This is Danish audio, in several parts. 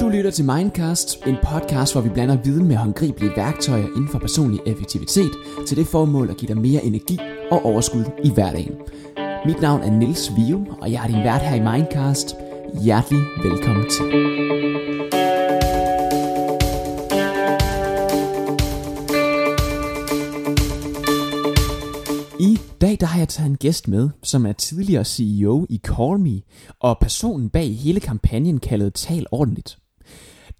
Du lytter til Mindcast, en podcast, hvor vi blander viden med håndgribelige værktøjer inden for personlig effektivitet til det formål at give dig mere energi og overskud i hverdagen. Mit navn er Nils Vium, og jeg er din vært her i Mindcast. Hjertelig velkommen til. Dag der har jeg taget en gæst med, som er tidligere CEO i Call Me, og personen bag hele kampagnen kaldet Tal Ordentligt.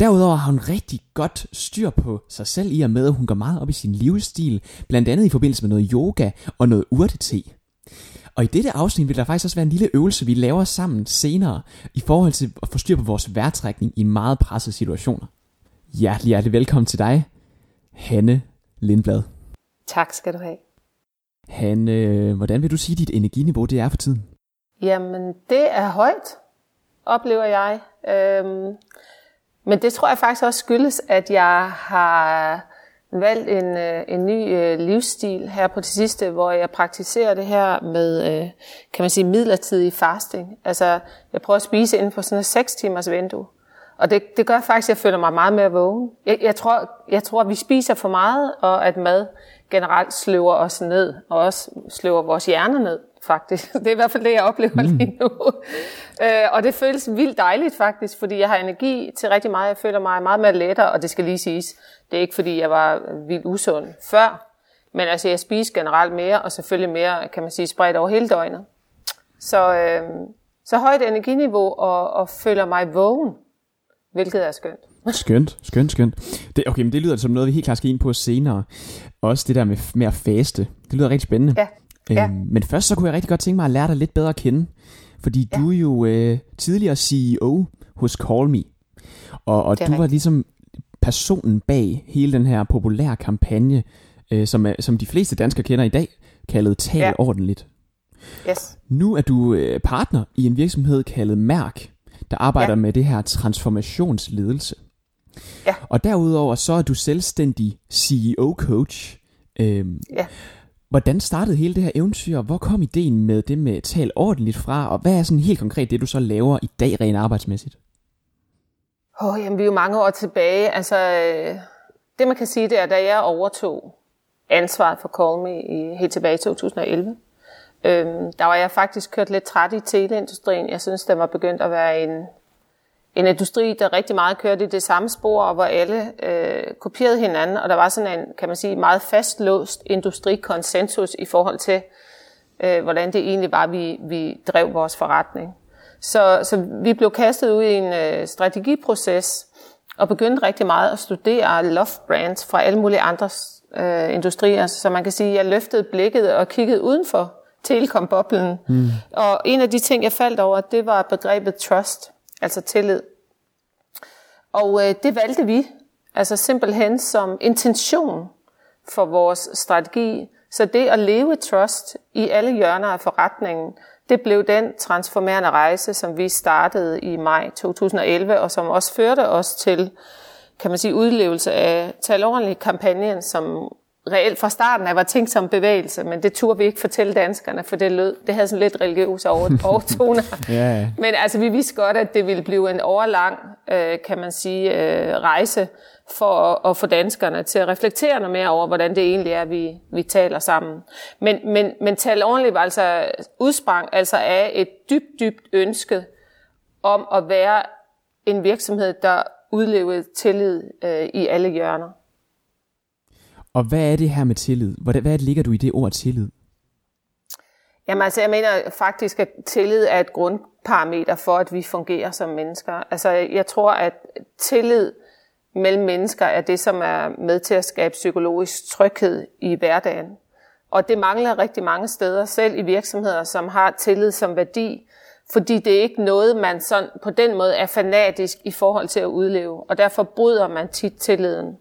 Derudover har hun rigtig godt styr på sig selv i og med, at hun går meget op i sin livsstil, blandt andet i forbindelse med noget yoga og noget urtete. Og i dette afsnit vil der faktisk også være en lille øvelse, vi laver sammen senere, i forhold til at få styr på vores vejrtrækning i meget pressede situationer. Hjertelig, hjertelig velkommen til dig, Hanne Lindblad. Tak skal du have. Hanne, øh, hvordan vil du sige, dit energiniveau det er for tiden? Jamen, det er højt, oplever jeg. Øhm, men det tror jeg faktisk også skyldes, at jeg har valgt en, øh, en ny øh, livsstil her på det sidste, hvor jeg praktiserer det her med, øh, kan man sige, midlertidig fasting. Altså, jeg prøver at spise inden for sådan et 6 timers vindue. Og det, det gør faktisk, at jeg føler mig meget mere vågen. Jeg, jeg, tror, jeg tror, at vi spiser for meget, og at mad generelt sløver os ned, og også sløver vores hjerner ned, faktisk. Det er i hvert fald det, jeg oplever mm. lige nu. øh, og det føles vildt dejligt, faktisk, fordi jeg har energi til rigtig meget. Jeg føler mig meget mere lettere, og det skal lige siges. Det er ikke, fordi jeg var vildt usund før, men altså, jeg spiser generelt mere, og selvfølgelig mere, kan man sige, spredt over hele døgnet. Så, øh, så højt energiniveau, og, og føler mig vågen, hvilket er skønt. Skønt, skønt, skønt. Det, okay, men det lyder som noget, vi helt klart skal ind på senere. Også det der med, med at faste. Det lyder rigtig spændende. Ja. ja. Øhm, men først så kunne jeg rigtig godt tænke mig at lære dig lidt bedre at kende. Fordi ja. du er jo øh, tidligere CEO hos CallMe. Og, og du rigtigt. var ligesom personen bag hele den her populære kampagne, øh, som, er, som de fleste danskere kender i dag, kaldet Tal ja. Ordentligt. Yes. Nu er du øh, partner i en virksomhed kaldet Mærk, der arbejder ja. med det her transformationsledelse. Ja. Og derudover så er du selvstændig CEO-coach. Øhm, ja. Hvordan startede hele det her eventyr? Hvor kom ideen med det med tal ordentligt fra? Og hvad er sådan helt konkret det, du så laver i dag rent arbejdsmæssigt? Åh, oh, jamen vi er jo mange år tilbage. Altså, det man kan sige, det er, da jeg overtog ansvaret for Call Me i, helt tilbage i 2011, øhm, der var jeg faktisk kørt lidt træt i teleindustrien. Jeg synes, den var begyndt at være en, en industri, der rigtig meget kørte i det samme spor, og hvor alle øh, kopierede hinanden, og der var sådan en, kan man sige, meget fastlåst industrikonsensus i forhold til, øh, hvordan det egentlig var, vi, vi drev vores forretning. Så, så vi blev kastet ud i en øh, strategiproces, og begyndte rigtig meget at studere love brands fra alle mulige andre øh, industrier, så man kan sige, at jeg løftede blikket og kiggede uden for telekom-boblen. Mm. Og en af de ting, jeg faldt over, det var begrebet trust, altså tillid. Og øh, det valgte vi, altså simpelthen som intention for vores strategi. Så det at leve trust i alle hjørner af forretningen, det blev den transformerende rejse, som vi startede i maj 2011, og som også førte os til, kan man sige, udlevelse af Tal kampagnen, som reelt fra starten af var tænkt som bevægelse, men det turde vi ikke fortælle danskerne, for det lød, det havde sådan lidt religiøse overtoner. ja, ja. Men altså, vi vidste godt, at det ville blive en overlang, øh, kan man sige, øh, rejse for at, at få danskerne til at reflektere noget mere over, hvordan det egentlig er, vi, vi taler sammen. Men, men, men tal ordentligt var altså udsprang altså af et dybt, dybt ønske om at være en virksomhed, der udlevede tillid øh, i alle hjørner. Og hvad er det her med tillid? Hvad, hvad ligger du i det ord tillid? Jamen altså, jeg mener faktisk, at tillid er et grundparameter for, at vi fungerer som mennesker. Altså, jeg tror, at tillid mellem mennesker er det, som er med til at skabe psykologisk tryghed i hverdagen. Og det mangler rigtig mange steder, selv i virksomheder, som har tillid som værdi, fordi det er ikke noget, man sådan på den måde er fanatisk i forhold til at udleve, og derfor bryder man tit tilliden.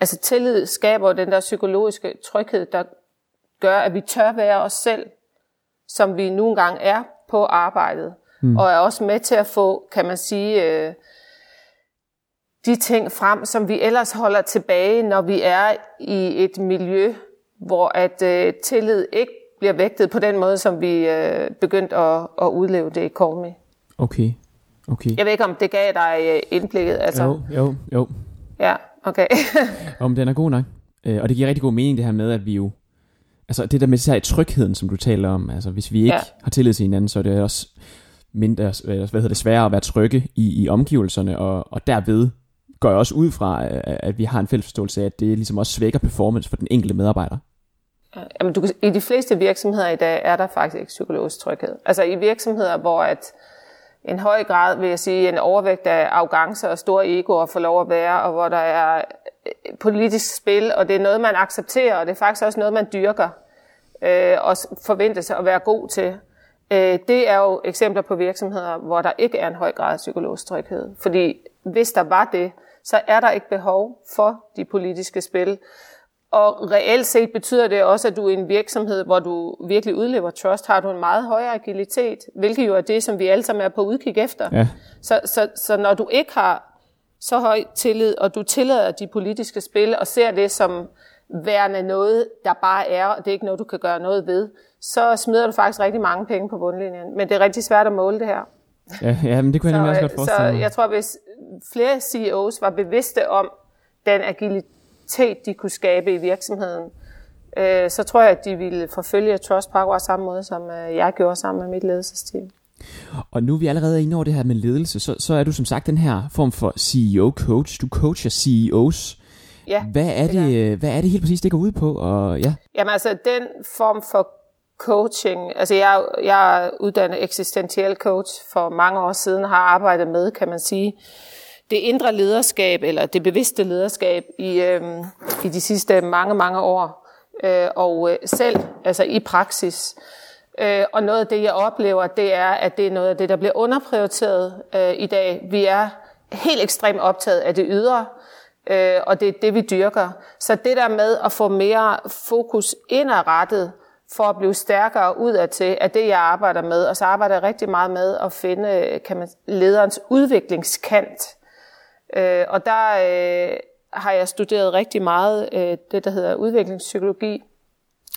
Altså tillid skaber den der psykologiske tryghed, der gør, at vi tør være os selv, som vi nogle gange er på arbejdet, mm. og er også med til at få, kan man sige, øh, de ting frem, som vi ellers holder tilbage, når vi er i et miljø, hvor at øh, tillid ikke bliver vægtet på den måde, som vi øh, begyndte at, at udleve det i Me. Okay. okay. Jeg ved ikke, om det gav dig øh, indblikket. Altså. Jo, jo, jo. Ja, okay. om den er god nok. Øh, og det giver rigtig god mening det her med, at vi jo... Altså det der med især trygheden, som du taler om. Altså hvis vi ikke ja. har tillid til hinanden, så er det også mindre, hvad hedder det, sværere at være trygge i, i omgivelserne, og, og derved går jeg også ud fra, at vi har en fælles forståelse af, at det ligesom også svækker performance for den enkelte medarbejder. Jamen, du, I de fleste virksomheder i dag er der faktisk ikke psykologisk tryghed. Altså i virksomheder, hvor at en høj grad, vil jeg sige, en overvægt af arrogance og store egoer får lov at være, og hvor der er øh, politisk spil, og det er noget, man accepterer, og det er faktisk også noget, man dyrker, øh, og forventer sig at være god til. Øh, det er jo eksempler på virksomheder, hvor der ikke er en høj grad af psykologisk tryghed. Fordi hvis der var det, så er der ikke behov for de politiske spil. Og reelt set betyder det også, at du i en virksomhed, hvor du virkelig udlever trust, har du en meget højere agilitet, hvilket jo er det, som vi alle sammen er på udkig efter. Ja. Så, så, så når du ikke har så høj tillid, og du tillader de politiske spil, og ser det som værende noget, der bare er, og det er ikke noget, du kan gøre noget ved, så smider du faktisk rigtig mange penge på bundlinjen. Men det er rigtig svært at måle det her. Ja, ja men det kunne jeg så, også godt forestille mig. Så jeg tror, hvis flere CEOs var bevidste om den agilitet, de kunne skabe i virksomheden, øh, så tror jeg, at de ville forfølge Trust på akkurat samme måde, som øh, jeg gjorde sammen med mit ledelsesteam. Og nu er vi allerede inde over det her med ledelse, så, så er du som sagt den her form for CEO-coach. Du coacher CEOs. Ja, hvad er det, det hvad er det helt præcis, det går ud på? Og, ja. Jamen altså, den form for coaching, altså jeg, jeg er uddannet eksistentiel coach for mange år siden, har arbejdet med, kan man sige, det indre lederskab, eller det bevidste lederskab i, øh, i de sidste mange, mange år. Øh, og øh, selv, altså i praksis. Øh, og noget af det, jeg oplever, det er, at det er noget af det, der bliver underprioriteret øh, i dag. Vi er helt ekstremt optaget af det ydre, øh, og det er det, vi dyrker. Så det der med at få mere fokus indadrettet, for at blive stærkere ud af til, at det jeg arbejder med, og så arbejder jeg rigtig meget med at finde øh, kan man, lederens udviklingskant. Øh, og der øh, har jeg studeret rigtig meget øh, det, der hedder udviklingspsykologi,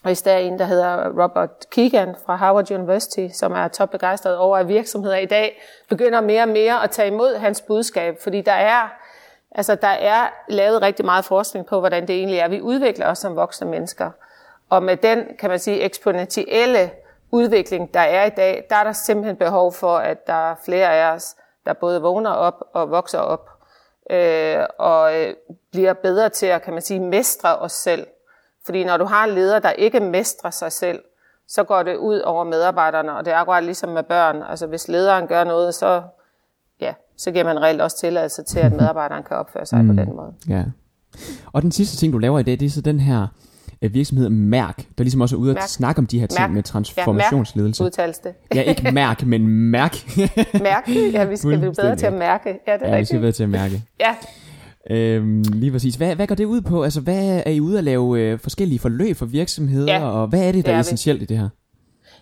og i stedet en, der hedder Robert Keegan fra Harvard University, som er topbegejstret over, at virksomheder i dag begynder mere og mere at tage imod hans budskab, fordi der er, altså der er lavet rigtig meget forskning på, hvordan det egentlig er, vi udvikler os som voksne mennesker. Og med den, kan man sige, eksponentielle udvikling, der er i dag, der er der simpelthen behov for, at der er flere af os, der både vågner op og vokser op, øh, og øh, bliver bedre til at, kan man sige, mestre os selv. Fordi når du har en leder, der ikke mestrer sig selv, så går det ud over medarbejderne, og det er akkurat ligesom med børn. Altså hvis lederen gør noget, så, ja, så giver man reelt også tilladelse til, at medarbejderen kan opføre sig mm. på den måde. Ja. Og den sidste ting, du laver i dag, det er så den her virksomhed Mærk, der ligesom også er ude at snakke om de her ting Mærk. med transformationsledelse. Ja, udtales det. ja, ikke Mærk, men Mærk. mærk, ja, vi skal blive bedre til at mærke. Ja, det er ja, rigtigt. vi skal bedre til at mærke. ja. Øhm, lige præcis. Hvad, hvad går det ud på? Altså, hvad er I ude at lave øh, forskellige forløb for virksomheder, ja, og hvad er det, der det er, er essentielt vi. i det her?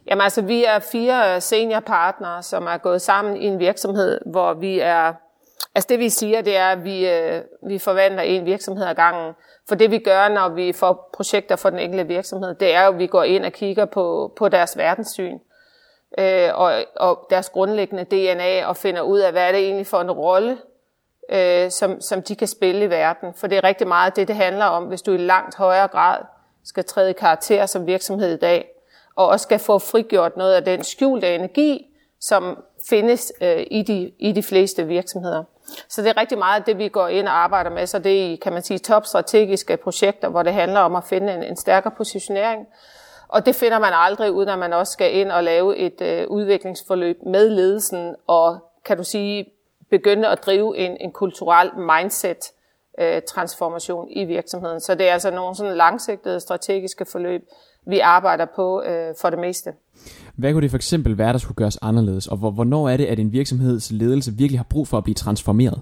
Jamen altså, vi er fire seniorpartnere, som er gået sammen i en virksomhed, hvor vi er... Altså det vi siger, det er, at vi, øh, vi forvandler en virksomhed ad gangen. For det vi gør, når vi får projekter for den enkelte virksomhed, det er jo, at vi går ind og kigger på, på deres verdenssyn øh, og, og deres grundlæggende DNA og finder ud af, hvad er det egentlig for en rolle, øh, som, som de kan spille i verden. For det er rigtig meget det, det handler om, hvis du i langt højere grad skal træde i karakter som virksomhed i dag, og også skal få frigjort noget af den skjulte energi, som findes øh, i, de, i de fleste virksomheder. Så det er rigtig meget det, vi går ind og arbejder med. Så det er, kan man sige, topstrategiske projekter, hvor det handler om at finde en, en stærkere positionering. Og det finder man aldrig, uden at man også skal ind og lave et øh, udviklingsforløb med ledelsen, og kan du sige, begynde at drive en, en kulturel mindset øh, transformation i virksomheden. Så det er altså nogle sådan langsigtede strategiske forløb, vi arbejder på øh, for det meste. Hvad kunne det for eksempel være, der skulle gøres anderledes, og hvornår er det, at en virksomheds ledelse virkelig har brug for at blive transformeret?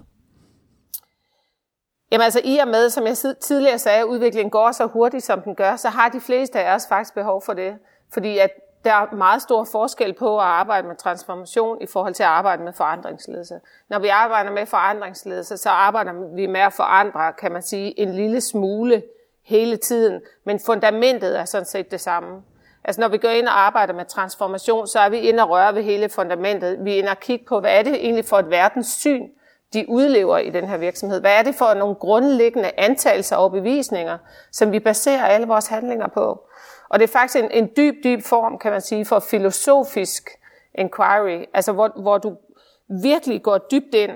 Jamen altså i og med, som jeg tidligere sagde, at udviklingen går så hurtigt, som den gør, så har de fleste af os faktisk behov for det. Fordi at der er meget stor forskel på at arbejde med transformation i forhold til at arbejde med forandringsledelse. Når vi arbejder med forandringsledelse, så arbejder vi med at forandre, kan man sige, en lille smule hele tiden, men fundamentet er sådan set det samme. Altså når vi går ind og arbejder med transformation, så er vi inde og røre ved hele fundamentet. Vi er inde og kigge på, hvad er det egentlig for et verdenssyn, de udlever i den her virksomhed? Hvad er det for nogle grundlæggende antagelser og bevisninger, som vi baserer alle vores handlinger på? Og det er faktisk en, en dyb, dyb form, kan man sige, for filosofisk inquiry, altså hvor, hvor du virkelig går dybt ind,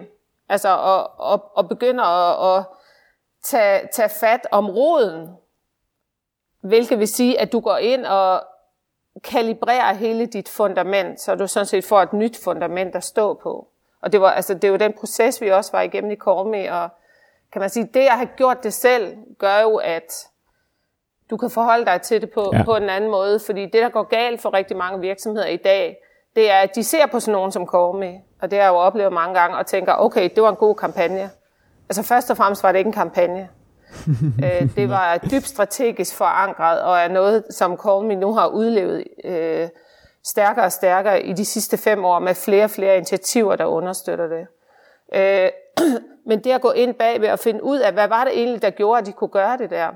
altså og, og, og begynder at, at tage, tage fat om roden, hvilket vil sige, at du går ind og kalibrerer hele dit fundament, så du sådan set får et nyt fundament at stå på. Og det, var, altså, det er jo den proces, vi også var igennem i Kormi, og kan man sige, det at have gjort det selv, gør jo, at du kan forholde dig til det på, ja. på en anden måde, fordi det, der går galt for rigtig mange virksomheder i dag, det er, at de ser på sådan nogen som Kormi, og det har jeg jo oplevet mange gange, og tænker, okay, det var en god kampagne. Altså først og fremmest var det ikke en kampagne øh, det var dybt strategisk forankret, og er noget, som Kormi nu har udlevet øh, stærkere og stærkere i de sidste fem år, med flere og flere initiativer, der understøtter det. Øh, men det at gå ind bagved og finde ud af, hvad var det egentlig, der gjorde, at de kunne gøre det der.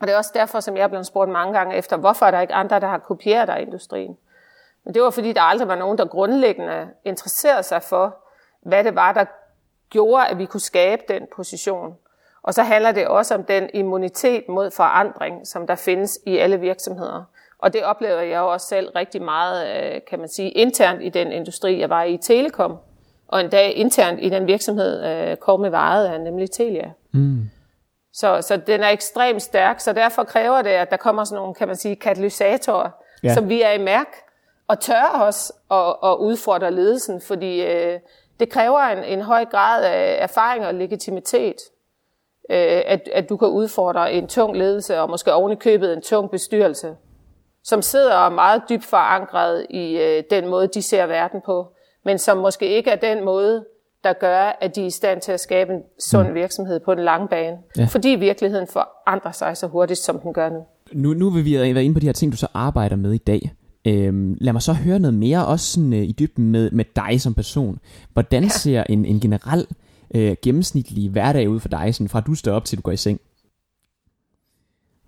Og det er også derfor, som jeg er blevet spurgt mange gange efter, hvorfor er der ikke andre, der har kopieret dig industrien? Men det var fordi, der aldrig var nogen, der grundlæggende interesserede sig for, hvad det var, der gjorde, at vi kunne skabe den position. Og så handler det også om den immunitet mod forandring, som der findes i alle virksomheder. Og det oplever jeg også selv rigtig meget, øh, kan man sige, internt i den industri. Jeg var i Telekom, og en dag internt i den virksomhed, øh, med varet af, nemlig Telia. Mm. Så, så den er ekstremt stærk, så derfor kræver det, at der kommer sådan nogle, kan man sige, katalysatorer, ja. som vi er i mærk, og tør os at, at udfordre ledelsen, fordi øh, det kræver en, en høj grad af erfaring og legitimitet, øh, at, at du kan udfordre en tung ledelse, og måske oven i købet en tung bestyrelse, som sidder meget dybt forankret i øh, den måde, de ser verden på, men som måske ikke er den måde, der gør, at de er i stand til at skabe en sund mm. virksomhed på den lange bane. Ja. Fordi virkeligheden forandrer sig så hurtigt, som den gør nu. Nu, nu vil vi være inde på de her ting, du så arbejder med i dag. Øhm, lad mig så høre noget mere, også sådan, øh, i dybden med, med dig som person. Hvordan ja. ser en, en generel øh, gennemsnitlig hverdag ud for dig, sådan fra du står op til du går i seng?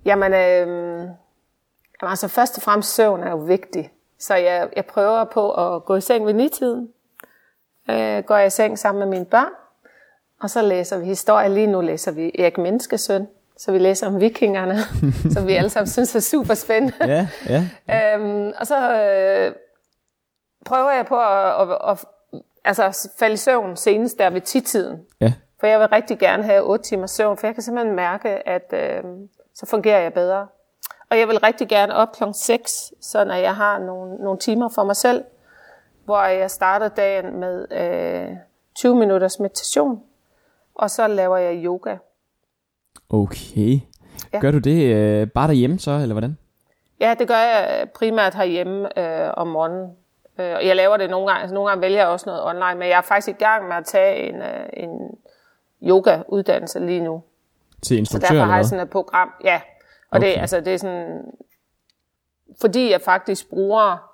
Jamen, øh, altså først og fremmest søvn er jo vigtig. Så jeg, jeg prøver på at gå i seng ved nitiden. Øh, går jeg i seng sammen med mine børn. Og så læser vi historie. Lige nu læser vi Erik Menneskesøn. Så vi læser om vikingerne, som vi alle sammen synes er super spændende. Ja, ja, ja. Øhm, og så øh, prøver jeg på at, at, at altså, falde i søvn senest der ved tiden. Ja. For jeg vil rigtig gerne have 8 timer søvn, for jeg kan simpelthen mærke, at øh, så fungerer jeg bedre. Og jeg vil rigtig gerne op kl. 6, så når jeg har nogle, nogle timer for mig selv, hvor jeg starter dagen med øh, 20 minutters meditation, og så laver jeg yoga. Okay. Ja. Gør du det øh, bare derhjemme så, eller hvordan? Ja, det gør jeg primært herhjemme øh, om morgenen. Øh, jeg laver det nogle gange, altså nogle gange vælger jeg også noget online, men jeg er faktisk i gang med at tage en, øh, en yoga-uddannelse lige nu. Til instruktør Så derfor har jeg sådan et program, ja. Og okay. det, altså, det er sådan, fordi jeg faktisk bruger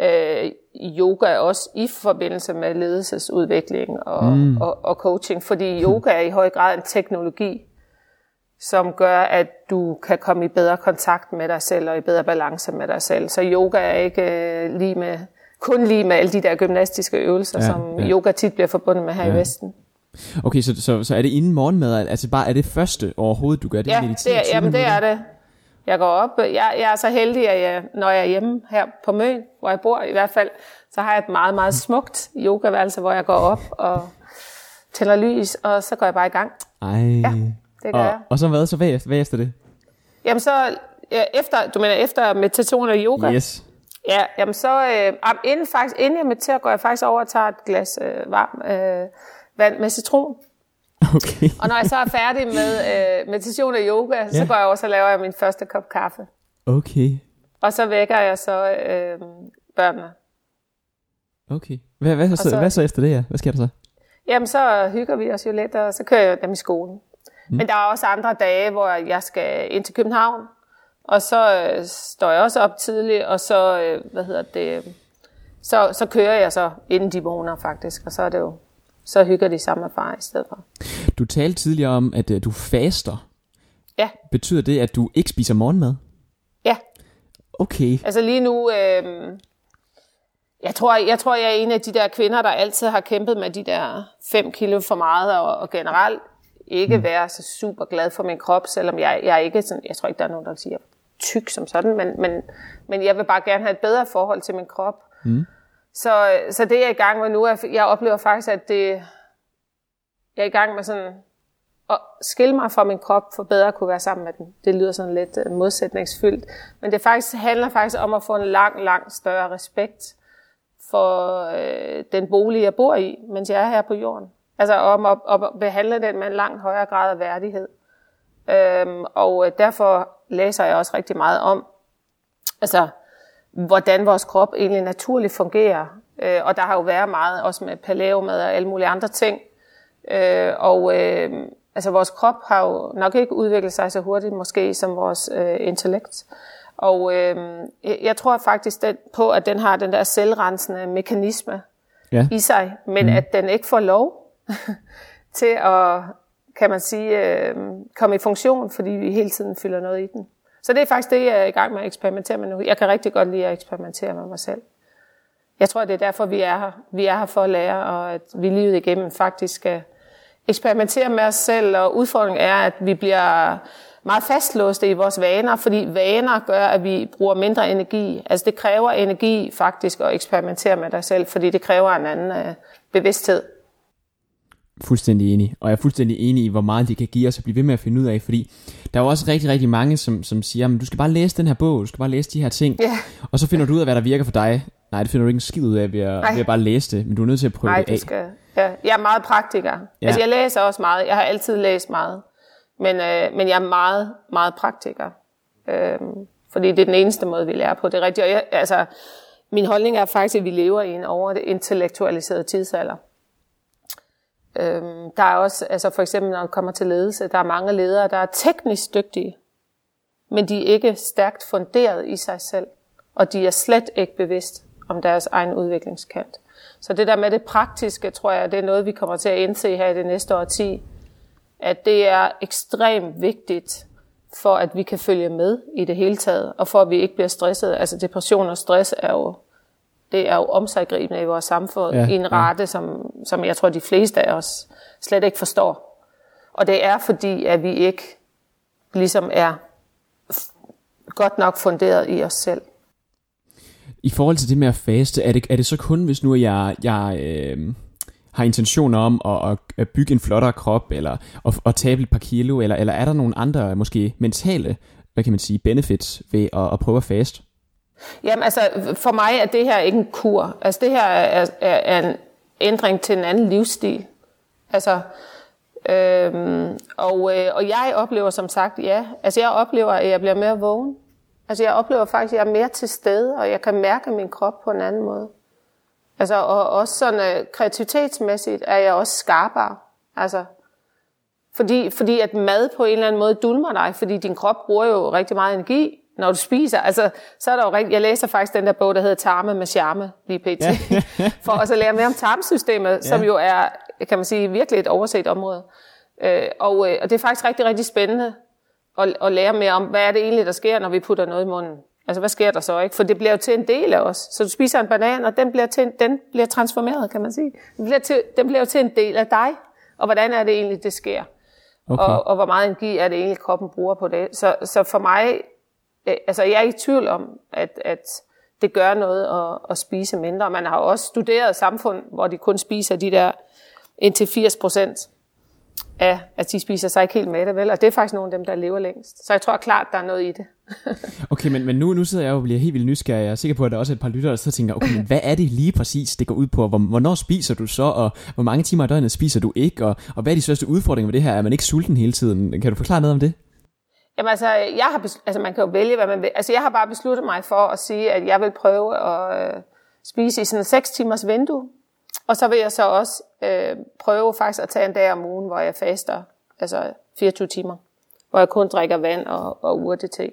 øh, yoga også i forbindelse med ledelsesudvikling og, mm. og, og coaching, fordi yoga er i høj grad en teknologi, som gør, at du kan komme i bedre kontakt med dig selv og i bedre balance med dig selv. Så yoga er ikke øh, lige med, kun lige med alle de der gymnastiske øvelser, ja, som ja. yoga tit bliver forbundet med her ja. i Vesten. Okay, så, så, så er det inden morgenmad, altså bare er det første overhovedet, du gør det? Ja, det er, jamen det er det. Jeg går op, jeg, jeg er så heldig, at jeg, når jeg er hjemme her på Møn, hvor jeg bor i hvert fald, så har jeg et meget, meget smukt yogaværelse, hvor jeg går op og tænder lys, og så går jeg bare i gang. Ej. Ja det gør og, jeg. Og så hvad, så hvad, hvad efter det? Jamen så, ja, efter, du mener efter meditation og yoga? Yes. Ja, jamen så, øh, inden, faktisk, inden jeg mediterer, går jeg faktisk over og tager et glas øh, varm øh, vand med citron. Okay. og når jeg så er færdig med øh, meditation og yoga, ja. så går jeg over og laver jeg min første kop kaffe. Okay. Og så vækker jeg så øh, børnene. Okay. Hvad, hvad, så, så, hvad så efter det her? Hvad sker der så? Jamen så hygger vi os jo lidt, og så kører jeg dem i skolen. Mm. Men der er også andre dage, hvor jeg skal ind til København, og så øh, står jeg også op tidligt, og så, øh, hvad hedder det, så, så kører jeg så, inden de vågner faktisk, og så er det jo, så hygger de sammen med far i stedet for. Du talte tidligere om, at øh, du faster. Ja. Betyder det, at du ikke spiser morgenmad? Ja. Okay. Altså lige nu, øh, jeg, tror, jeg tror, jeg er en af de der kvinder, der altid har kæmpet med de der 5 kilo for meget, og, og generelt ikke mm. være så super glad for min krop, selvom jeg, jeg ikke sådan, jeg tror ikke, der er nogen, der siger tyk som sådan, men, men, men jeg vil bare gerne have et bedre forhold til min krop. Mm. Så, så det jeg er i gang med nu, er, jeg oplever faktisk, at det, jeg er i gang med sådan at skille mig fra min krop, for bedre at kunne være sammen med den. Det lyder sådan lidt uh, modsætningsfyldt. Men det faktisk, handler faktisk om at få en lang, lang større respekt for øh, den bolig, jeg bor i, mens jeg er her på jorden. Altså om at, at behandle den med en langt højere grad af værdighed. Øhm, og øh, derfor læser jeg også rigtig meget om, altså, hvordan vores krop egentlig naturligt fungerer. Øh, og der har jo været meget, også med paleomad og alle mulige andre ting. Øh, og øh, altså, vores krop har jo nok ikke udviklet sig så hurtigt måske som vores øh, intellekt. Og øh, jeg tror faktisk den, på, at den har den der selvrensende mekanisme ja. i sig, men mm. at den ikke får lov til at, kan man sige, øh, komme i funktion, fordi vi hele tiden fylder noget i den. Så det er faktisk det, jeg er i gang med at eksperimentere med nu. Jeg kan rigtig godt lide at eksperimentere med mig selv. Jeg tror, det er derfor, vi er her. Vi er her for at lære, og at vi livet igennem faktisk skal eksperimentere med os selv, og udfordringen er, at vi bliver meget fastlåste i vores vaner, fordi vaner gør, at vi bruger mindre energi. Altså det kræver energi faktisk at eksperimentere med dig selv, fordi det kræver en anden øh, bevidsthed. Fuldstændig enig, og jeg er fuldstændig enig i, hvor meget det kan give os at blive ved med at finde ud af, fordi der er jo også rigtig, rigtig mange, som, som siger, du skal bare læse den her bog, du skal bare læse de her ting, yeah. og så finder du ud af, hvad der virker for dig. Nej, det finder du ikke en skid ud af ved at, ved at bare læse det, men du er nødt til at prøve Nej, det af. Skal, ja. Jeg er meget praktiker. Ja. Altså jeg læser også meget, jeg har altid læst meget, men, øh, men jeg er meget, meget praktiker. Øh, fordi det er den eneste måde, vi lærer på. Det er rigtigt, og jeg, altså, min holdning er faktisk, at vi lever i en over det intellektualiserede tidsalder. Øhm, der er også, altså for eksempel når det kommer til ledelse, der er mange ledere, der er teknisk dygtige, men de er ikke stærkt funderet i sig selv, og de er slet ikke bevidst om deres egen udviklingskant. Så det der med det praktiske, tror jeg, det er noget, vi kommer til at indse her i det næste årti, at det er ekstremt vigtigt for, at vi kan følge med i det hele taget, og for at vi ikke bliver stresset. Altså depression og stress er jo det er jo omsaggribende i vores samfund ja, i en rate, ja. som, som jeg tror, de fleste af os slet ikke forstår. Og det er fordi, at vi ikke ligesom er godt nok funderet i os selv. I forhold til det med at faste, er det, er det så kun, hvis nu jeg, jeg øh, har intentioner om at, at bygge en flottere krop, eller at, at tabe et par kilo, eller, eller er der nogle andre, måske mentale, hvad kan man sige, benefits ved at, at prøve at faste? Jamen altså, for mig er det her ikke en kur. Altså det her er, er, er en ændring til en anden livsstil. Altså, øhm, og, øh, og jeg oplever som sagt, ja, altså jeg oplever, at jeg bliver mere vågen. Altså jeg oplever faktisk, at jeg er mere til stede, og jeg kan mærke min krop på en anden måde. Altså, og også sådan øh, kreativitetsmæssigt er jeg også skarpere. Altså, fordi, fordi at mad på en eller anden måde dulmer dig, fordi din krop bruger jo rigtig meget energi, når du spiser. Altså, så er der jo rigtig, jeg læser faktisk den der bog, der hedder Tarme med charme, lige pt. Ja. for også at lære mere om tarmsystemet, ja. som jo er, kan man sige, virkelig et overset område. Øh, og, øh, og det er faktisk rigtig, rigtig spændende at, at lære mere om, hvad er det egentlig, der sker, når vi putter noget i munden. Altså, hvad sker der så, ikke? For det bliver jo til en del af os. Så du spiser en banan, og den bliver, til en, den bliver transformeret, kan man sige. Den bliver, til, den bliver jo til en del af dig. Og hvordan er det egentlig, det sker? Okay. Og, og hvor meget energi er det egentlig, kroppen bruger på det? Så, så for mig Øh, altså jeg er i tvivl om, at, at det gør noget at, at spise mindre. Man har også studeret samfund, hvor de kun spiser de der indtil 80 procent af, at de spiser sig ikke helt med det, vel? Og det er faktisk nogle af dem, der lever længst. Så jeg tror klart, der er noget i det. okay, men, men nu, nu sidder jeg og bliver helt vildt nysgerrig. Jeg er sikker på, at der også er et par lyttere, der så tænker, okay, men hvad er det lige præcis, det går ud på? Hvor, hvornår spiser du så, og hvor mange timer i døgnet spiser du ikke? Og, og hvad er de største udfordringer ved det her? Er man ikke sulten hele tiden? Kan du forklare noget om det? Jamen altså, jeg har altså man kan jo vælge, hvad man vil. Altså jeg har bare besluttet mig for at sige, at jeg vil prøve at øh, spise i sådan en 6 timers vindue. Og så vil jeg så også øh, prøve faktisk at tage en dag om ugen, hvor jeg faster, altså 24 timer. Hvor jeg kun drikker vand og, og urtete.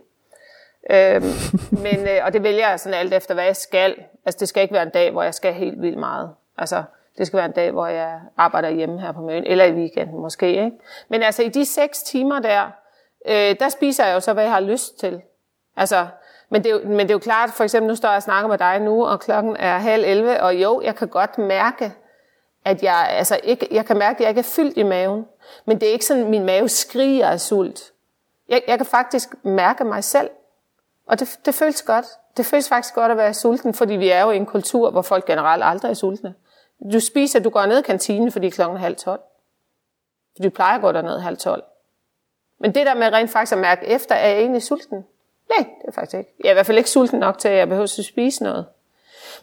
Øhm, men, øh, og det vælger jeg sådan alt efter, hvad jeg skal. Altså det skal ikke være en dag, hvor jeg skal helt vildt meget. Altså det skal være en dag, hvor jeg arbejder hjemme her på Møn, eller i weekenden måske. Ikke? Men altså i de 6 timer der, øh, der spiser jeg jo så, hvad jeg har lyst til. Altså, Men det, er jo, men det er jo klart, for eksempel nu står jeg og snakker med dig nu, og klokken er halv 11, og jo, jeg kan godt mærke, at jeg, altså ikke, jeg kan mærke, at jeg ikke er fyldt i maven. Men det er ikke sådan, at min mave skriger af sult. Jeg, jeg kan faktisk mærke mig selv. Og det, det føles godt. Det føles faktisk godt at være sulten, fordi vi er jo i en kultur, hvor folk generelt aldrig er sultne. Du spiser, du går ned i kantinen, fordi klokken er halv tolv. For du plejer at gå derned halv tolv. Men det der med rent faktisk at mærke efter, er jeg egentlig sulten? Nej, det er faktisk ikke. Jeg er i hvert fald ikke sulten nok til, at jeg behøver at spise noget.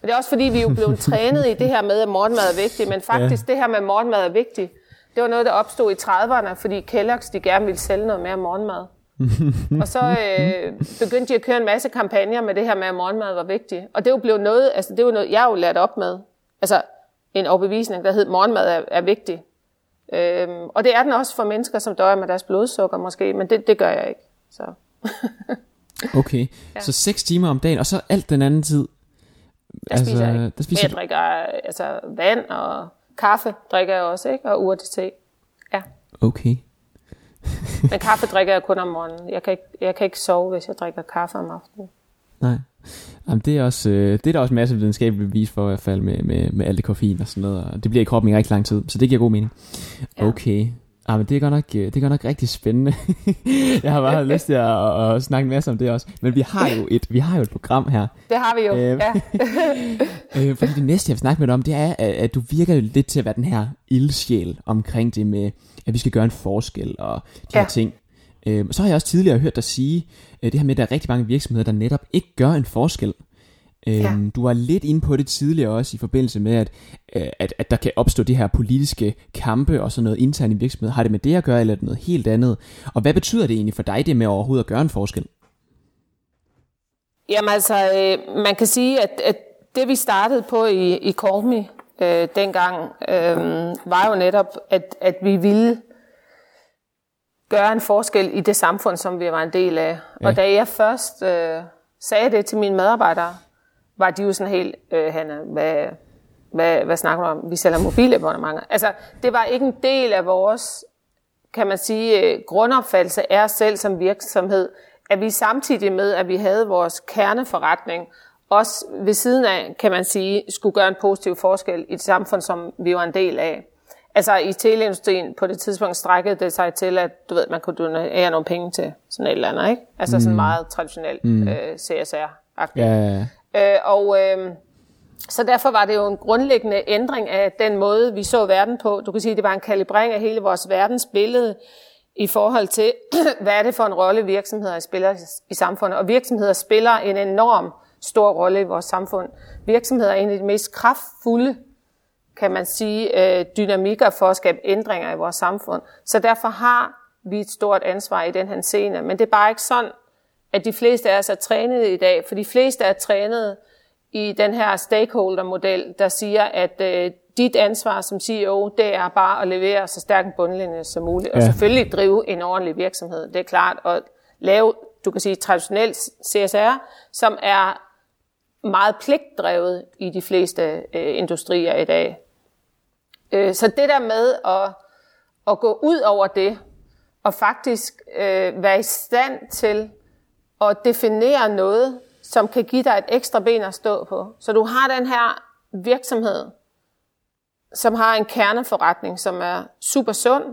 Men det er også fordi, vi er jo blevet trænet i det her med, at morgenmad er vigtigt. Men faktisk, ja. det her med morgenmad er vigtigt, det var noget, der opstod i 30'erne, fordi Kellogg's de gerne ville sælge noget mere morgenmad. og så øh, begyndte de at køre en masse kampagner med det her med, at morgenmad var vigtigt. Og det var blevet noget, altså det var noget, jeg jo lært op med. Altså en overbevisning, der hed, morgenmad er, er vigtig. Øhm, og det er den også for mennesker, som døjer med deres blodsukker måske, men det, det gør jeg ikke. Så. okay, ja. så 6 timer om dagen, og så alt den anden tid? Der altså, spiser jeg ikke. Der spiser... Jeg drikker altså, vand og kaffe, drikker jeg også, ikke? og urte Ja. Okay. Men kaffe drikker jeg kun om morgenen. Jeg kan, ikke, jeg kan ikke sove, hvis jeg drikker kaffe om aftenen. Nej. Jamen, det, er også, øh, det er der også masser af videnskabelige bevis for, i hvert fald med, med, med alt det koffein og sådan noget. Og det bliver i kroppen i rigtig lang tid, så det giver god mening. Ja. Okay. Ja, men det er godt nok, øh, det er godt nok rigtig spændende. jeg har bare lyst til at, at, at snakke en masse om det også. Men vi har jo et, vi har jo et program her. Det har vi jo, øh, ja. øh, fordi det næste, jeg vil snakke med dig om, det er, at du virker lidt til at være den her ildsjæl omkring det med, at vi skal gøre en forskel og de ja. her ting. Øh, så har jeg også tidligere hørt dig sige øh, det her med, at der er rigtig mange virksomheder, der netop ikke gør en forskel. Øh, ja. Du var lidt inde på det tidligere også i forbindelse med, at, øh, at, at der kan opstå de her politiske kampe og sådan noget internt i virksomheden. Har det med det at gøre, eller er det noget helt andet? Og hvad betyder det egentlig for dig, det med overhovedet at gøre en forskel? Jamen altså, øh, man kan sige, at, at det vi startede på i, i Me øh, dengang, øh, var jo netop, at, at vi ville gøre en forskel i det samfund, som vi var en del af. Ja. Og da jeg først øh, sagde det til mine medarbejdere, var de jo sådan helt, øh, Hanna, hvad, hvad, hvad snakker du om? Vi sælger mobilabonnementer. Altså, det var ikke en del af vores, kan man sige, øh, grundopfattelse af os selv som virksomhed, at vi samtidig med, at vi havde vores kerneforretning, også ved siden af, kan man sige, skulle gøre en positiv forskel i et samfund, som vi var en del af. Altså i teleindustrien på det tidspunkt strækkede det sig til, at du ved, man kunne donere nogle penge til sådan et eller andet, ikke? Altså mm. sådan meget traditionelt mm. øh, CSR-agtigt. Ja, ja. Øh, og øh, så derfor var det jo en grundlæggende ændring af den måde, vi så verden på. Du kan sige, at det var en kalibrering af hele vores verdensbillede i forhold til, hvad er det for en rolle virksomheder spiller i samfundet. Og virksomheder spiller en enorm stor rolle i vores samfund. Virksomheder er en af de mest kraftfulde kan man sige, øh, dynamikker for at skabe ændringer i vores samfund. Så derfor har vi et stort ansvar i den her scene. Men det er bare ikke sådan, at de fleste af os er trænet i dag, for de fleste er trænet i den her stakeholder-model, der siger, at øh, dit ansvar som CEO, det er bare at levere så stærk en bundlinje som muligt, ja. og selvfølgelig drive en ordentlig virksomhed, det er klart, og lave, du kan sige, traditionelt CSR, som er meget pligtdrevet i de fleste øh, industrier i dag. Øh, så det der med at, at gå ud over det, og faktisk øh, være i stand til at definere noget, som kan give dig et ekstra ben at stå på. Så du har den her virksomhed, som har en kerneforretning, som er super sund,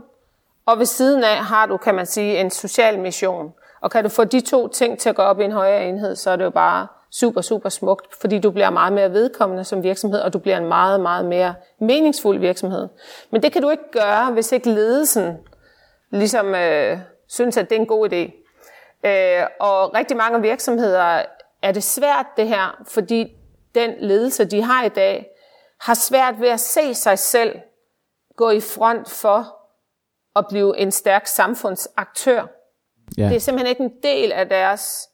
og ved siden af har du, kan man sige, en social mission. Og kan du få de to ting til at gå op i en højere enhed, så er det jo bare super, super smukt, fordi du bliver meget mere vedkommende som virksomhed, og du bliver en meget, meget mere meningsfuld virksomhed. Men det kan du ikke gøre, hvis ikke ledelsen ligesom øh, synes, at det er en god idé. Øh, og rigtig mange virksomheder er det svært det her, fordi den ledelse, de har i dag, har svært ved at se sig selv gå i front for at blive en stærk samfundsaktør. Ja. Det er simpelthen ikke en del af deres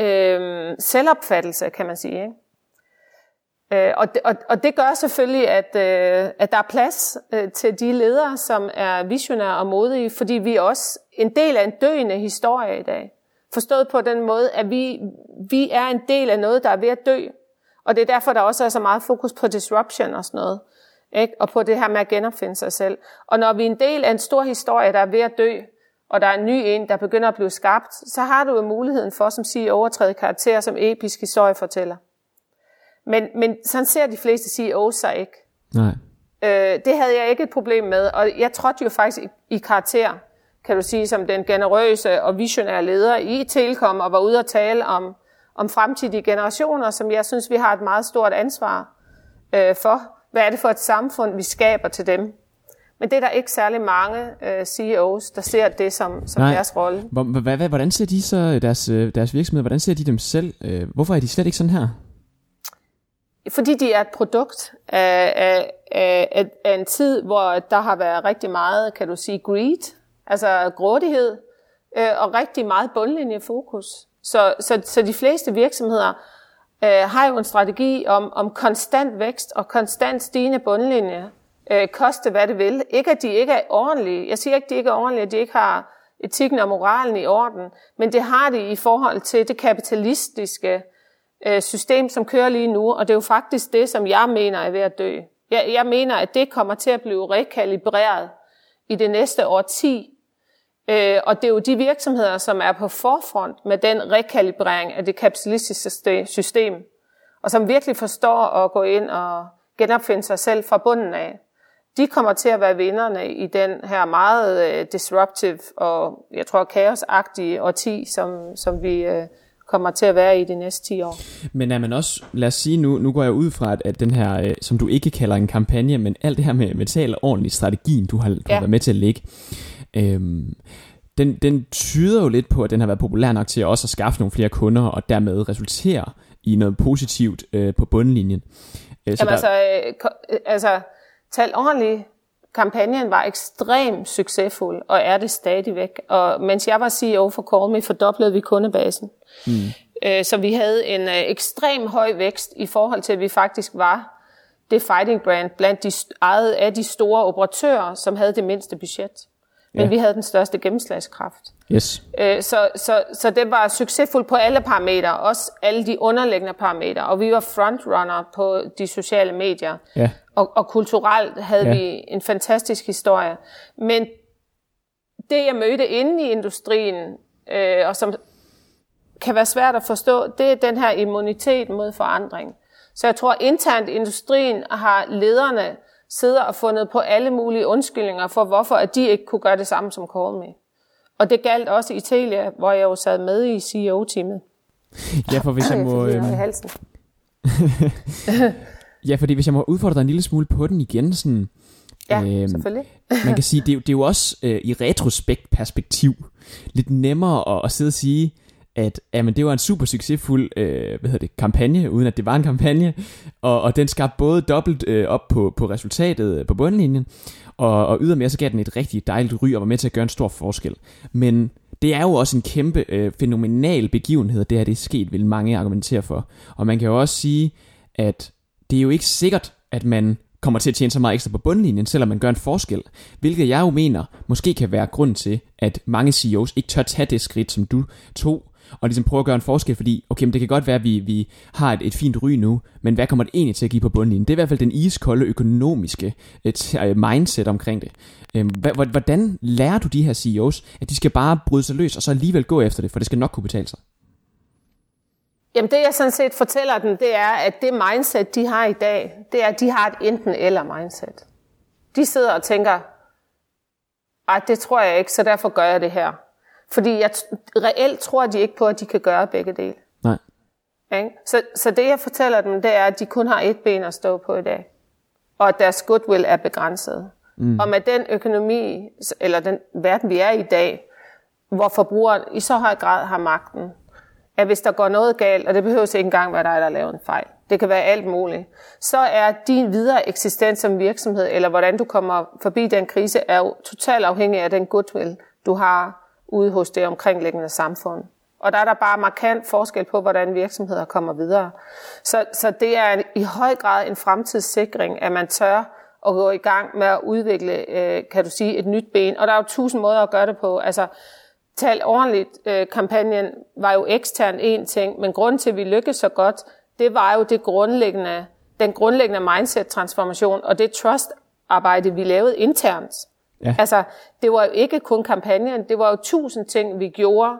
øh, selvopfattelse, kan man sige. Ikke? Øh, og, det, og, og det gør selvfølgelig, at, øh, at der er plads øh, til de ledere, som er visionære og modige, fordi vi er også en del af en døende historie i dag. Forstået på den måde, at vi, vi er en del af noget, der er ved at dø. Og det er derfor, der også er så meget fokus på disruption og sådan noget. Ikke? Og på det her med at genopfinde sig selv. Og når vi er en del af en stor historie, der er ved at dø, og der er en ny en, der begynder at blive skabt, så har du jo muligheden for som CEO at træde karakter som episk historiefortæller. Men, men sådan ser de fleste CEOs sig ikke. Nej. Øh, det havde jeg ikke et problem med, og jeg trådte jo faktisk i, i karakter, kan du sige, som den generøse og visionære leder i Telekom, og var ude at tale om, om fremtidige generationer, som jeg synes, vi har et meget stort ansvar øh, for. Hvad er det for et samfund, vi skaber til dem? Men det er der ikke særlig mange øh, CEOs, der ser det som, som Nej. deres rolle. Hvordan ser de så deres, øh, deres virksomhed? Hvordan ser de dem selv? Øh, hvorfor er de slet ikke sådan her? Fordi de er et produkt af, af, af, af en tid, hvor der har været rigtig meget, kan du sige, greed, altså grådighed, øh, og rigtig meget bundlinjefokus. Så, så, så de fleste virksomheder øh, har jo en strategi om, om konstant vækst og konstant stigende bundlinje, øh, koste hvad det vil. Ikke at de ikke er ordentlige. Jeg siger ikke, at de ikke er ordentlige, at de ikke har etikken og moralen i orden, men det har de i forhold til det kapitalistiske øh, system, som kører lige nu, og det er jo faktisk det, som jeg mener er ved at dø. Jeg, jeg mener, at det kommer til at blive rekalibreret i det næste årti, øh, og det er jo de virksomheder, som er på forfront med den rekalibrering af det kapitalistiske system, og som virkelig forstår at gå ind og genopfinde sig selv fra bunden af de kommer til at være vinderne i den her meget uh, disruptive og jeg tror kaosagtige årti, som, som vi uh, kommer til at være i de næste 10 år. Men er man også, lad os sige nu, nu går jeg ud fra, at, at den her, uh, som du ikke kalder en kampagne, men alt det her med, med tal ordentligt, strategien, du har, du ja. har været med til at lægge, øhm, den, den tyder jo lidt på, at den har været populær nok til også at skaffe nogle flere kunder, og dermed resultere i noget positivt uh, på bundlinjen. Uh, så Jamen der... altså, øh, altså Tal ordentligt. Kampagnen var ekstremt succesfuld, og er det stadigvæk. Og mens jeg var CEO for Callme, fordoblede vi kundebasen. Mm. Øh, så vi havde en øh, ekstrem høj vækst i forhold til, at vi faktisk var det fighting brand blandt de ejet af de store operatører, som havde det mindste budget. Men ja. vi havde den største gennemslagskraft. Yes. Øh, så, så, så det var succesfuldt på alle parametre, også alle de underliggende parametre. Og vi var frontrunner på de sociale medier. Ja. Og, og kulturelt havde ja. vi en fantastisk historie. Men det, jeg mødte inde i industrien, øh, og som kan være svært at forstå, det er den her immunitet mod forandring. Så jeg tror, internt i industrien har lederne sidder og fundet på alle mulige undskyldninger for, hvorfor at de ikke kunne gøre det samme som Me. Og det galt også i Telia, hvor jeg jo sad med i CEO-teamet. Ja, for hvis jeg må... Halsen. ja, fordi hvis jeg må udfordre dig en lille smule på den igen, sådan... Ja, øhm, selvfølgelig. man kan sige, det er, det er jo også øh, i retrospekt perspektiv lidt nemmere at, at sidde og sige, at jamen, det var en super succesfuld øh, hvad hedder det, kampagne, uden at det var en kampagne, og, og den skabte både dobbelt øh, op på, på resultatet øh, på bundlinjen, og, og ydermere så gav den et rigtig dejligt ry og var med til at gøre en stor forskel. Men det er jo også en kæmpe øh, fænomenal begivenhed, det her det er sket, vil mange argumentere for. Og man kan jo også sige, at det er jo ikke sikkert, at man kommer til at tjene så meget ekstra på bundlinjen, selvom man gør en forskel. Hvilket jeg jo mener, måske kan være grund til, at mange CEOs ikke tør tage det skridt, som du tog, og ligesom prøve at gøre en forskel, fordi okay, men det kan godt være, at vi, vi har et, et fint ry nu, men hvad kommer det egentlig til at give på bundlinjen? Det er i hvert fald den iskolde økonomiske øh, et, uh, øh, mindset omkring det. Um, hvordan lærer du de her CEOs, at de skal bare bryde sig løs, og så alligevel gå efter det, for det skal nok kunne betale sig? Jamen det jeg sådan set fortæller dem, det er, at det mindset, de har i dag, det er, at de har et enten eller mindset. De sidder og tænker, ej, det tror jeg ikke, så derfor gør jeg det her. Fordi jeg reelt tror de ikke på, at de kan gøre begge dele. Nej. Okay? Så, så det jeg fortæller dem, det er, at de kun har et ben at stå på i dag. Og at deres goodwill er begrænset. Mm. Og med den økonomi, eller den verden vi er i i dag, hvor forbrugeren i så høj grad har magten, at hvis der går noget galt, og det behøver ikke engang være dig, der laver en fejl, det kan være alt muligt, så er din videre eksistens som virksomhed, eller hvordan du kommer forbi den krise, er jo totalt afhængig af den goodwill, du har ude hos det omkringliggende samfund. Og der er der bare markant forskel på, hvordan virksomheder kommer videre. Så, så det er en, i høj grad en fremtidssikring, at man tør at gå i gang med at udvikle, øh, kan du sige, et nyt ben. Og der er jo tusind måder at gøre det på. Altså, tal ordentligt, øh, kampagnen var jo ekstern en ting, men grunden til, at vi lykkedes så godt, det var jo det grundlæggende, den grundlæggende mindset-transformation og det trust-arbejde, vi lavede internt Ja. Altså, det var jo ikke kun kampagnen, det var jo tusind ting, vi gjorde,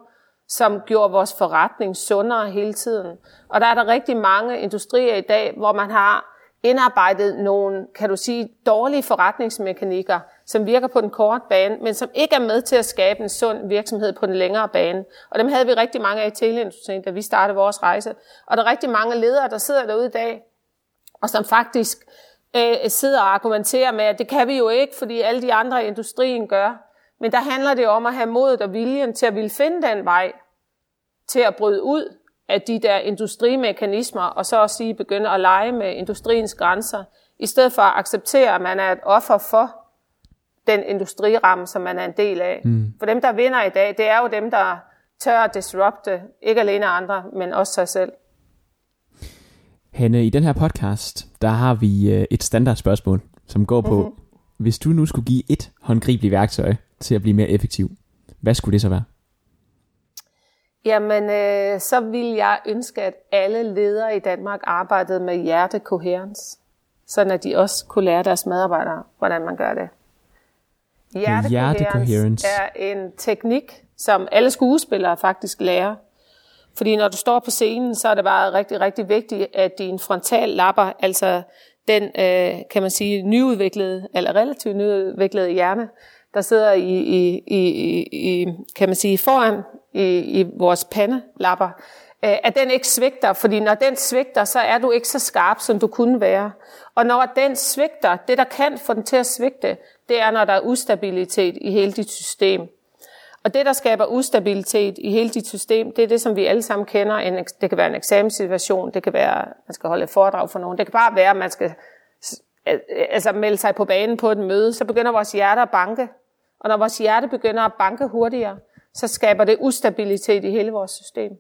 som gjorde vores forretning sundere hele tiden. Og der er der rigtig mange industrier i dag, hvor man har indarbejdet nogle, kan du sige, dårlige forretningsmekanikker, som virker på den korte bane, men som ikke er med til at skabe en sund virksomhed på den længere bane. Og dem havde vi rigtig mange af i teleindustrien, da vi startede vores rejse. Og der er rigtig mange ledere, der sidder derude i dag, og som faktisk øh, sidder og argumenterer med, at det kan vi jo ikke, fordi alle de andre i industrien gør. Men der handler det om at have modet og viljen til at ville finde den vej til at bryde ud af de der industrimekanismer, og så også sige begynde at lege med industriens grænser, i stedet for at acceptere, at man er et offer for den industriramme, som man er en del af. Mm. For dem, der vinder i dag, det er jo dem, der tør at disrupte, ikke alene andre, men også sig selv. Hanne, i den her podcast, der har vi øh, et standardspørgsmål, som går på, mm-hmm. hvis du nu skulle give et håndgribeligt værktøj til at blive mere effektiv, hvad skulle det så være? Jamen, øh, så vil jeg ønske, at alle ledere i Danmark arbejdede med hjertekoherens, sådan at de også kunne lære deres medarbejdere, hvordan man gør det. Hjertecoherence er en teknik, som alle skuespillere faktisk lærer. Fordi når du står på scenen, så er det bare rigtig, rigtig vigtigt, at din frontallapper, altså den, øh, kan man sige, nyudviklede, eller relativt nyudviklede hjerne, der sidder i, i, i, i kan man sige, foran i, i vores pandelapper, øh, at den ikke svigter, fordi når den svigter, så er du ikke så skarp, som du kunne være. Og når den svigter, det der kan få den til at svigte, det er, når der er ustabilitet i hele dit system. Og det, der skaber ustabilitet i hele dit system, det er det, som vi alle sammen kender. En, det kan være en eksamenssituation, det kan være, at man skal holde et foredrag for nogen, det kan bare være, at man skal altså melde sig på banen på et møde, så begynder vores hjerte at banke. Og når vores hjerte begynder at banke hurtigere, så skaber det ustabilitet i hele vores system.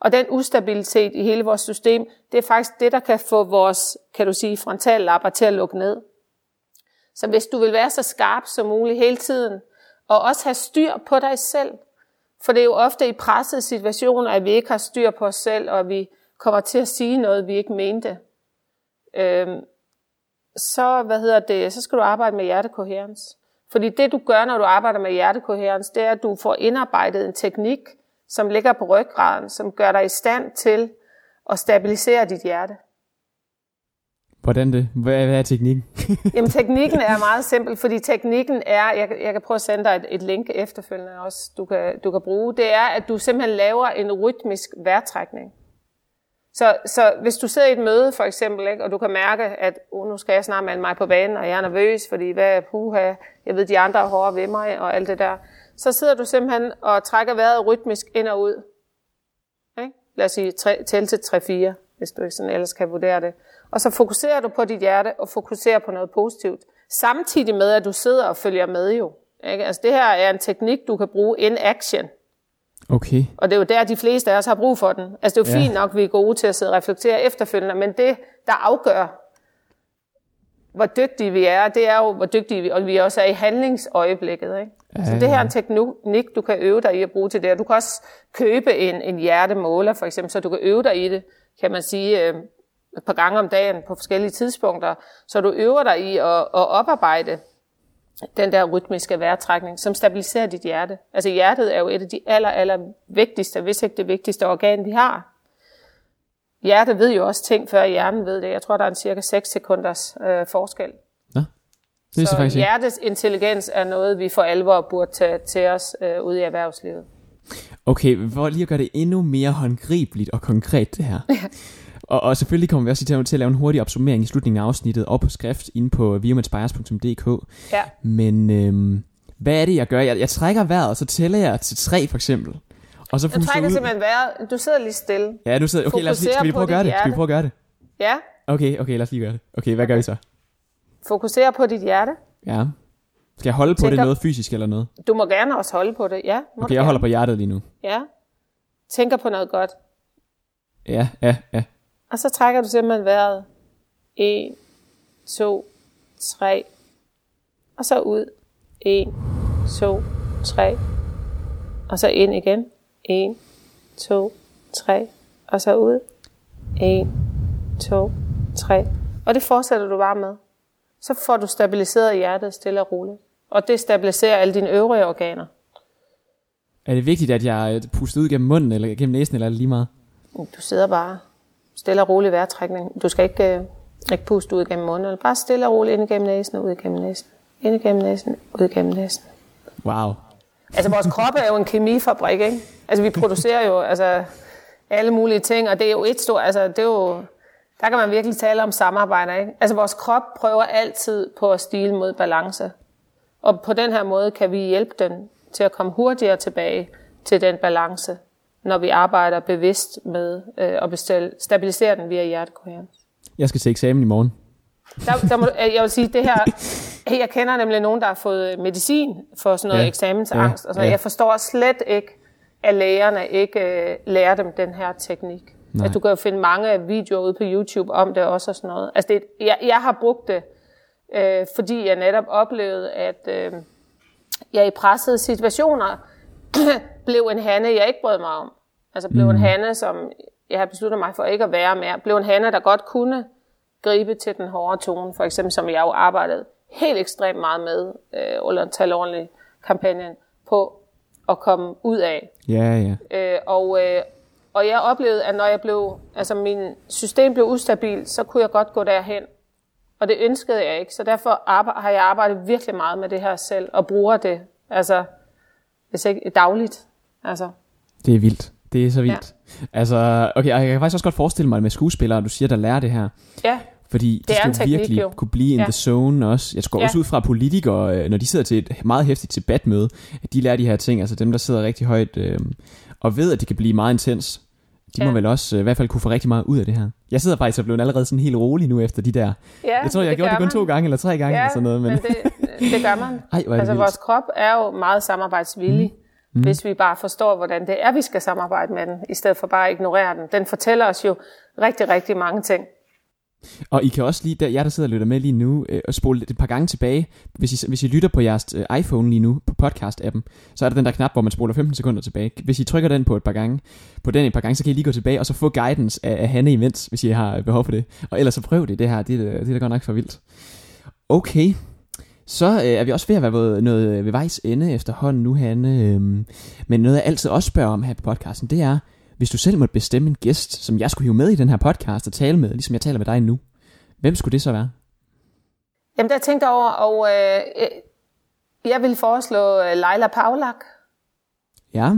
Og den ustabilitet i hele vores system, det er faktisk det, der kan få vores, kan du sige, frontallapper til at lukke ned. Så hvis du vil være så skarp som muligt hele tiden, og også have styr på dig selv, for det er jo ofte i pressede situationer, at vi ikke har styr på os selv, og vi kommer til at sige noget, vi ikke mente. Øhm, så, hvad hedder det, så skal du arbejde med hjertekoherens. Fordi det du gør, når du arbejder med hjertekoherens, det er, at du får indarbejdet en teknik, som ligger på ryggraden, som gør dig i stand til at stabilisere dit hjerte. Hvordan det? Hvad, hvad er teknikken? Jamen teknikken er meget simpel, fordi teknikken er, jeg, jeg kan prøve at sende dig et, et link efterfølgende også, du kan, du kan bruge, det er, at du simpelthen laver en rytmisk vejrtrækning. Så, så hvis du sidder i et møde for eksempel, ikke, og du kan mærke, at oh, nu skal jeg snart melde mig på banen, og jeg er nervøs, fordi hvad er puha, jeg ved, de andre er hårdere ved mig, og alt det der. Så sidder du simpelthen og trækker vejret rytmisk ind og ud. Ikke? Lad os sige, tæl til 3-4, hvis du ikke sådan ellers kan vurdere det. Og så fokuserer du på dit hjerte, og fokuserer på noget positivt. Samtidig med, at du sidder og følger med jo. Ikke? Altså det her er en teknik, du kan bruge in action. Okay. Og det er jo der, de fleste af os har brug for den. Altså det er jo ja. fint nok, at vi er gode til at sidde og reflektere efterfølgende, men det, der afgør, hvor dygtige vi er, det er jo, hvor dygtige vi, og vi også er i handlingsøjeblikket. Ikke? Ja, så det her er en teknik, du kan øve dig i at bruge til det. Du kan også købe en, en hjertemåler, for eksempel, så du kan øve dig i det, kan man sige, øh, et par gange om dagen på forskellige tidspunkter, så du øver dig i at, at oparbejde den der rytmiske vejrtrækning, som stabiliserer dit hjerte. Altså hjertet er jo et af de aller, aller vigtigste, hvis ikke det vigtigste organ, vi har. Hjertet ved jo også ting, før hjernen ved det. Jeg tror, der er en cirka 6 sekunders øh, forskel. Ja, det er så, så faktisk hjertets intelligens er noget, vi for alvor burde tage til os øh, ude i erhvervslivet. Okay, for lige at gøre det endnu mere håndgribeligt og konkret det her. Og, og selvfølgelig kommer vi også til, til at lave en hurtig opsummering i slutningen af afsnittet og på skrift inde på viumanspires.dk. Ja. Men øhm, hvad er det, jeg gør? Jeg, jeg trækker vejret, og så tæller jeg til tre for eksempel. Og så jeg trækker ud... simpelthen vejret. Du sidder lige stille. Ja, du sidder... Okay, lad os lige, skal vi prøve at gøre det? Skal vi prøve at gøre det? Ja. Okay, okay, lad os lige gøre det. Okay, hvad gør vi så? Fokuser på dit hjerte. Ja. Skal jeg holde på Tænker... det noget fysisk eller noget? Du må gerne også holde på det, ja. Okay, jeg holder på hjertet lige nu. Ja. Tænker på noget godt. Ja, ja, ja. Og så trækker du simpelthen vejret. 1, 2, 3. Og så ud. 1, 2, 3. Og så ind igen. 1, 2, 3. Og så ud. 1, 2, 3. Og det fortsætter du bare med. Så får du stabiliseret hjertet stille og roligt. og destabilisere alle dine øvrige organer. Er det vigtigt, at jeg puster ud gennem munden, eller gennem næsen, eller er det lige meget? Du sidder bare stille og rolig vejrtrækning. Du skal ikke, øh, ikke puste ud gennem munden, eller bare stille og roligt ind gennem næsen og ud gennem næsen. Ind gennem næsen, ud gennem næsen. Wow. Altså vores krop er jo en kemifabrik, ikke? Altså vi producerer jo altså, alle mulige ting, og det er jo et stort, altså det er jo, der kan man virkelig tale om samarbejde, ikke? Altså vores krop prøver altid på at stile mod balance. Og på den her måde kan vi hjælpe den til at komme hurtigere tilbage til den balance, når vi arbejder bevidst med øh, at bestille, stabilisere den via hjertekoherens. Jeg skal til eksamen i morgen. Der, der må, jeg vil sige, det her, jeg kender nemlig nogen, der har fået medicin for sådan noget ja. eksamensangst. Ja. Altså, ja. Jeg forstår slet ikke, at lægerne ikke øh, lærer dem den her teknik. Altså, du kan jo finde mange videoer ude på YouTube om det også og sådan noget. Altså, det, jeg, jeg har brugt det, øh, fordi jeg netop oplevede, at øh, jeg i pressede situationer blev en hane, jeg ikke brød mig om. Altså blev mm. en hane, som jeg har besluttet mig for ikke at være mere. Blev en hane, der godt kunne gribe til den hårde tone, for eksempel som jeg jo arbejdede helt ekstremt meget med øh, under Tal ordentligt kampagnen på at komme ud af. Ja, ja. Øh, og, øh, og jeg oplevede, at når jeg blev, altså min system blev ustabil, så kunne jeg godt gå derhen. Og det ønskede jeg ikke, så derfor har jeg arbejdet virkelig meget med det her selv, og bruger det, altså, hvis ikke dagligt. Altså. Det er vildt. Det er så vildt. Ja. Altså, okay, jeg kan faktisk også godt forestille mig med skuespillere, du siger, der lærer det her. Ja. Fordi det de skal teknik, virkelig jo. kunne blive in ja. the zone også. Jeg tror ja. også ud fra politikere, øh, når de sidder til et meget hæftigt debatmøde, at de lærer de her ting. Altså dem, der sidder rigtig højt øh, og ved, at det kan blive meget intens. De ja. må vel også øh, i hvert fald kunne få rigtig meget ud af det her. Jeg sidder faktisk og blevet allerede sådan helt rolig nu efter de der. Ja, jeg tror, jeg har gjort det kun man. to gange eller tre gange ja, eller sådan noget. Men, men det, det gør man. Ej, altså vildt. vores krop er jo meget samarbejdsvillig. Mm mm. hvis vi bare forstår, hvordan det er, vi skal samarbejde med den, i stedet for bare at ignorere den. Den fortæller os jo rigtig, rigtig mange ting. Og I kan også lige, der, jer der sidder og lytter med lige nu, øh, spole et par gange tilbage. Hvis I, hvis I lytter på jeres øh, iPhone lige nu, på podcast-appen, så er der den der knap, hvor man spoler 15 sekunder tilbage. Hvis I trykker den på et par gange, på den et par gange, så kan I lige gå tilbage og så få guidance af, af Hanne imens, hvis I har behov for det. Og ellers så prøv det, det her, det, det, det er da godt nok for vildt. Okay, så øh, er vi også ved at være ved, noget ved vejs ende efterhånden nu, Hanne. Øh, men noget, jeg altid også spørger om her på podcasten, det er, hvis du selv måtte bestemme en gæst, som jeg skulle hive med i den her podcast og tale med, ligesom jeg taler med dig nu, hvem skulle det så være? Jamen, der tænkte over, og øh, jeg vil foreslå øh, Leila Paulak. Ja.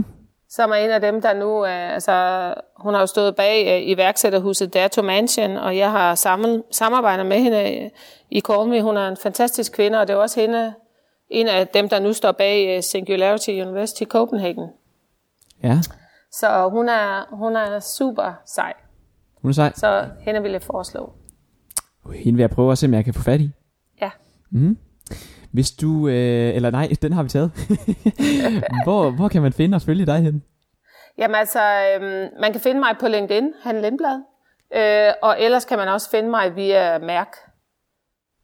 Som er en af dem, der nu, øh, altså, hun har jo stået bag øh, iværksætterhuset Dato Mansion, og jeg har sammen, samarbejdet med hende i Call Me. Hun er en fantastisk kvinde, og det er også hende, en af dem, der nu står bag uh, Singularity University Copenhagen. Ja. Så hun er, hun er super sej. Hun er sej. Så hende vil jeg foreslå. Hende vil jeg prøve at se, om jeg kan få fat i. Ja. Mm. Hvis du, øh, eller nej, den har vi taget. hvor, hvor kan man finde og følge dig hen? Jamen altså, øh, man kan finde mig på LinkedIn, Han Lindblad. Øh, og ellers kan man også finde mig via Mærk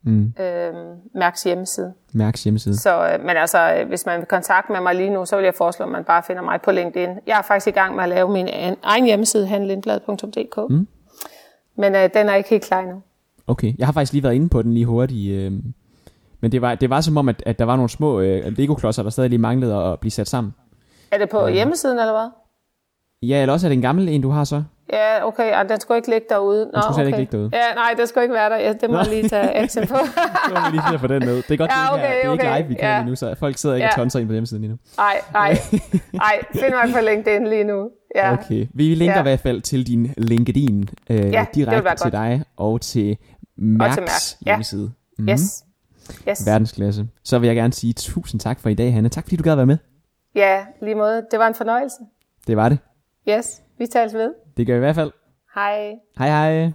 mm. øh, Mærks hjemmeside. Mærks hjemmeside. Så, øh, men altså, øh, hvis man vil kontakte med mig lige nu, så vil jeg foreslå, at man bare finder mig på LinkedIn. Jeg er faktisk i gang med at lave min egen hjemmeside, hanlindblad.dk. Mm. Men øh, den er ikke helt klar endnu. Okay, jeg har faktisk lige været inde på den lige hurtigt. Øh, men det var, det var som om, at, at der var nogle små øh, Lego-klodser, der stadig lige manglede at blive sat sammen. Er det på øh, hjemmesiden, eller hvad? Ja, eller også er det en gammel en, du har så? Ja, okay, og den skulle ikke ligge derude. Nå, den skulle okay. ikke ligge derude. Ja, nej, den skulle ikke være der. Ja, det må jeg lige tage action på. så må vi lige finde på den med. Det er godt, ja, okay, det, her. det er okay. ikke live, vi kan ja. nu, så folk sidder ikke ja. og tonser ind på hjemmesiden lige nu. Nej, nej, nej, find mig på LinkedIn lige nu. Ja. Okay, vi linker ja. i hvert fald til din LinkedIn øh, ja, direkte til dig og til Max, og til Max. hjemmeside. Ja. Mm. Yes. Yes. Verdensklasse. Så vil jeg gerne sige tusind tak for i dag, Hanne. Tak fordi du gad at være med. Ja, lige måde. Det var en fornøjelse. Det var det. Yes, vi tales ved. Det gør vi i hvert fald. Hej. Hej hej.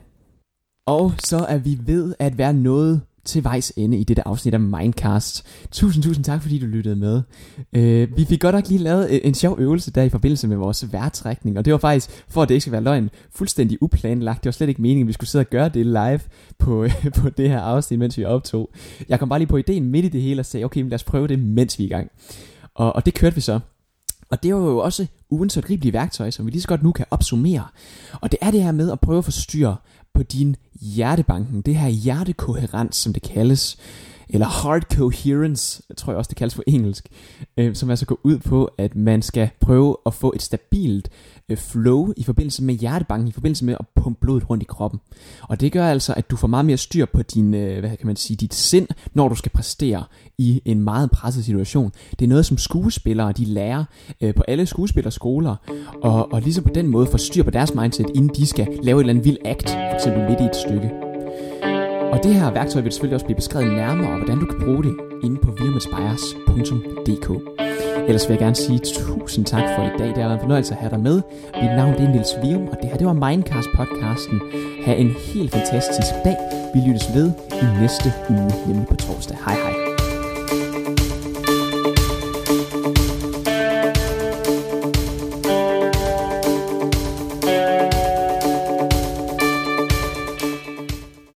Og så er vi ved at være nået til vejs ende i dette afsnit af Mindcast. Tusind, tusind tak, fordi du lyttede med. Øh, vi fik godt nok lige lavet øh, en sjov øvelse der i forbindelse med vores værtrækning, og det var faktisk, for at det ikke skal være løgn, fuldstændig uplanlagt. Det var slet ikke meningen, at vi skulle sidde og gøre det live på, på det her afsnit, mens vi optog. Jeg kom bare lige på ideen midt i det hele og sagde, okay, men lad os prøve det, mens vi er i gang. Og, og det kørte vi så. Og det var jo også ugens gribelige værktøj, som vi lige så godt nu kan opsummere. Og det er det her med at prøve at forstyrre på din hjertebanken, det her hjertekoherens, som det kaldes eller Heart Coherence, jeg tror jeg også det kaldes på engelsk, øh, som altså går ud på, at man skal prøve at få et stabilt øh, flow i forbindelse med hjertebanken, i forbindelse med at pumpe blodet rundt i kroppen. Og det gør altså, at du får meget mere styr på din, øh, hvad kan man sige, dit sind, når du skal præstere i en meget presset situation. Det er noget, som skuespillere de lærer øh, på alle skuespillerskoler, og, og ligesom på den måde får styr på deres mindset, inden de skal lave et eller andet vild act, for eksempel midt i et stykke. Og det her værktøj vil selvfølgelig også blive beskrevet nærmere, og hvordan du kan bruge det inde på virumetsbias.dk. Ellers vil jeg gerne sige tusind tak for i dag. Det har været en fornøjelse at have dig med. Mit navn er Nils Vium, og det her det var Mindcast podcasten. Ha' en helt fantastisk dag. Vi lyttes ved i næste uge, nemlig på torsdag. Hej hej.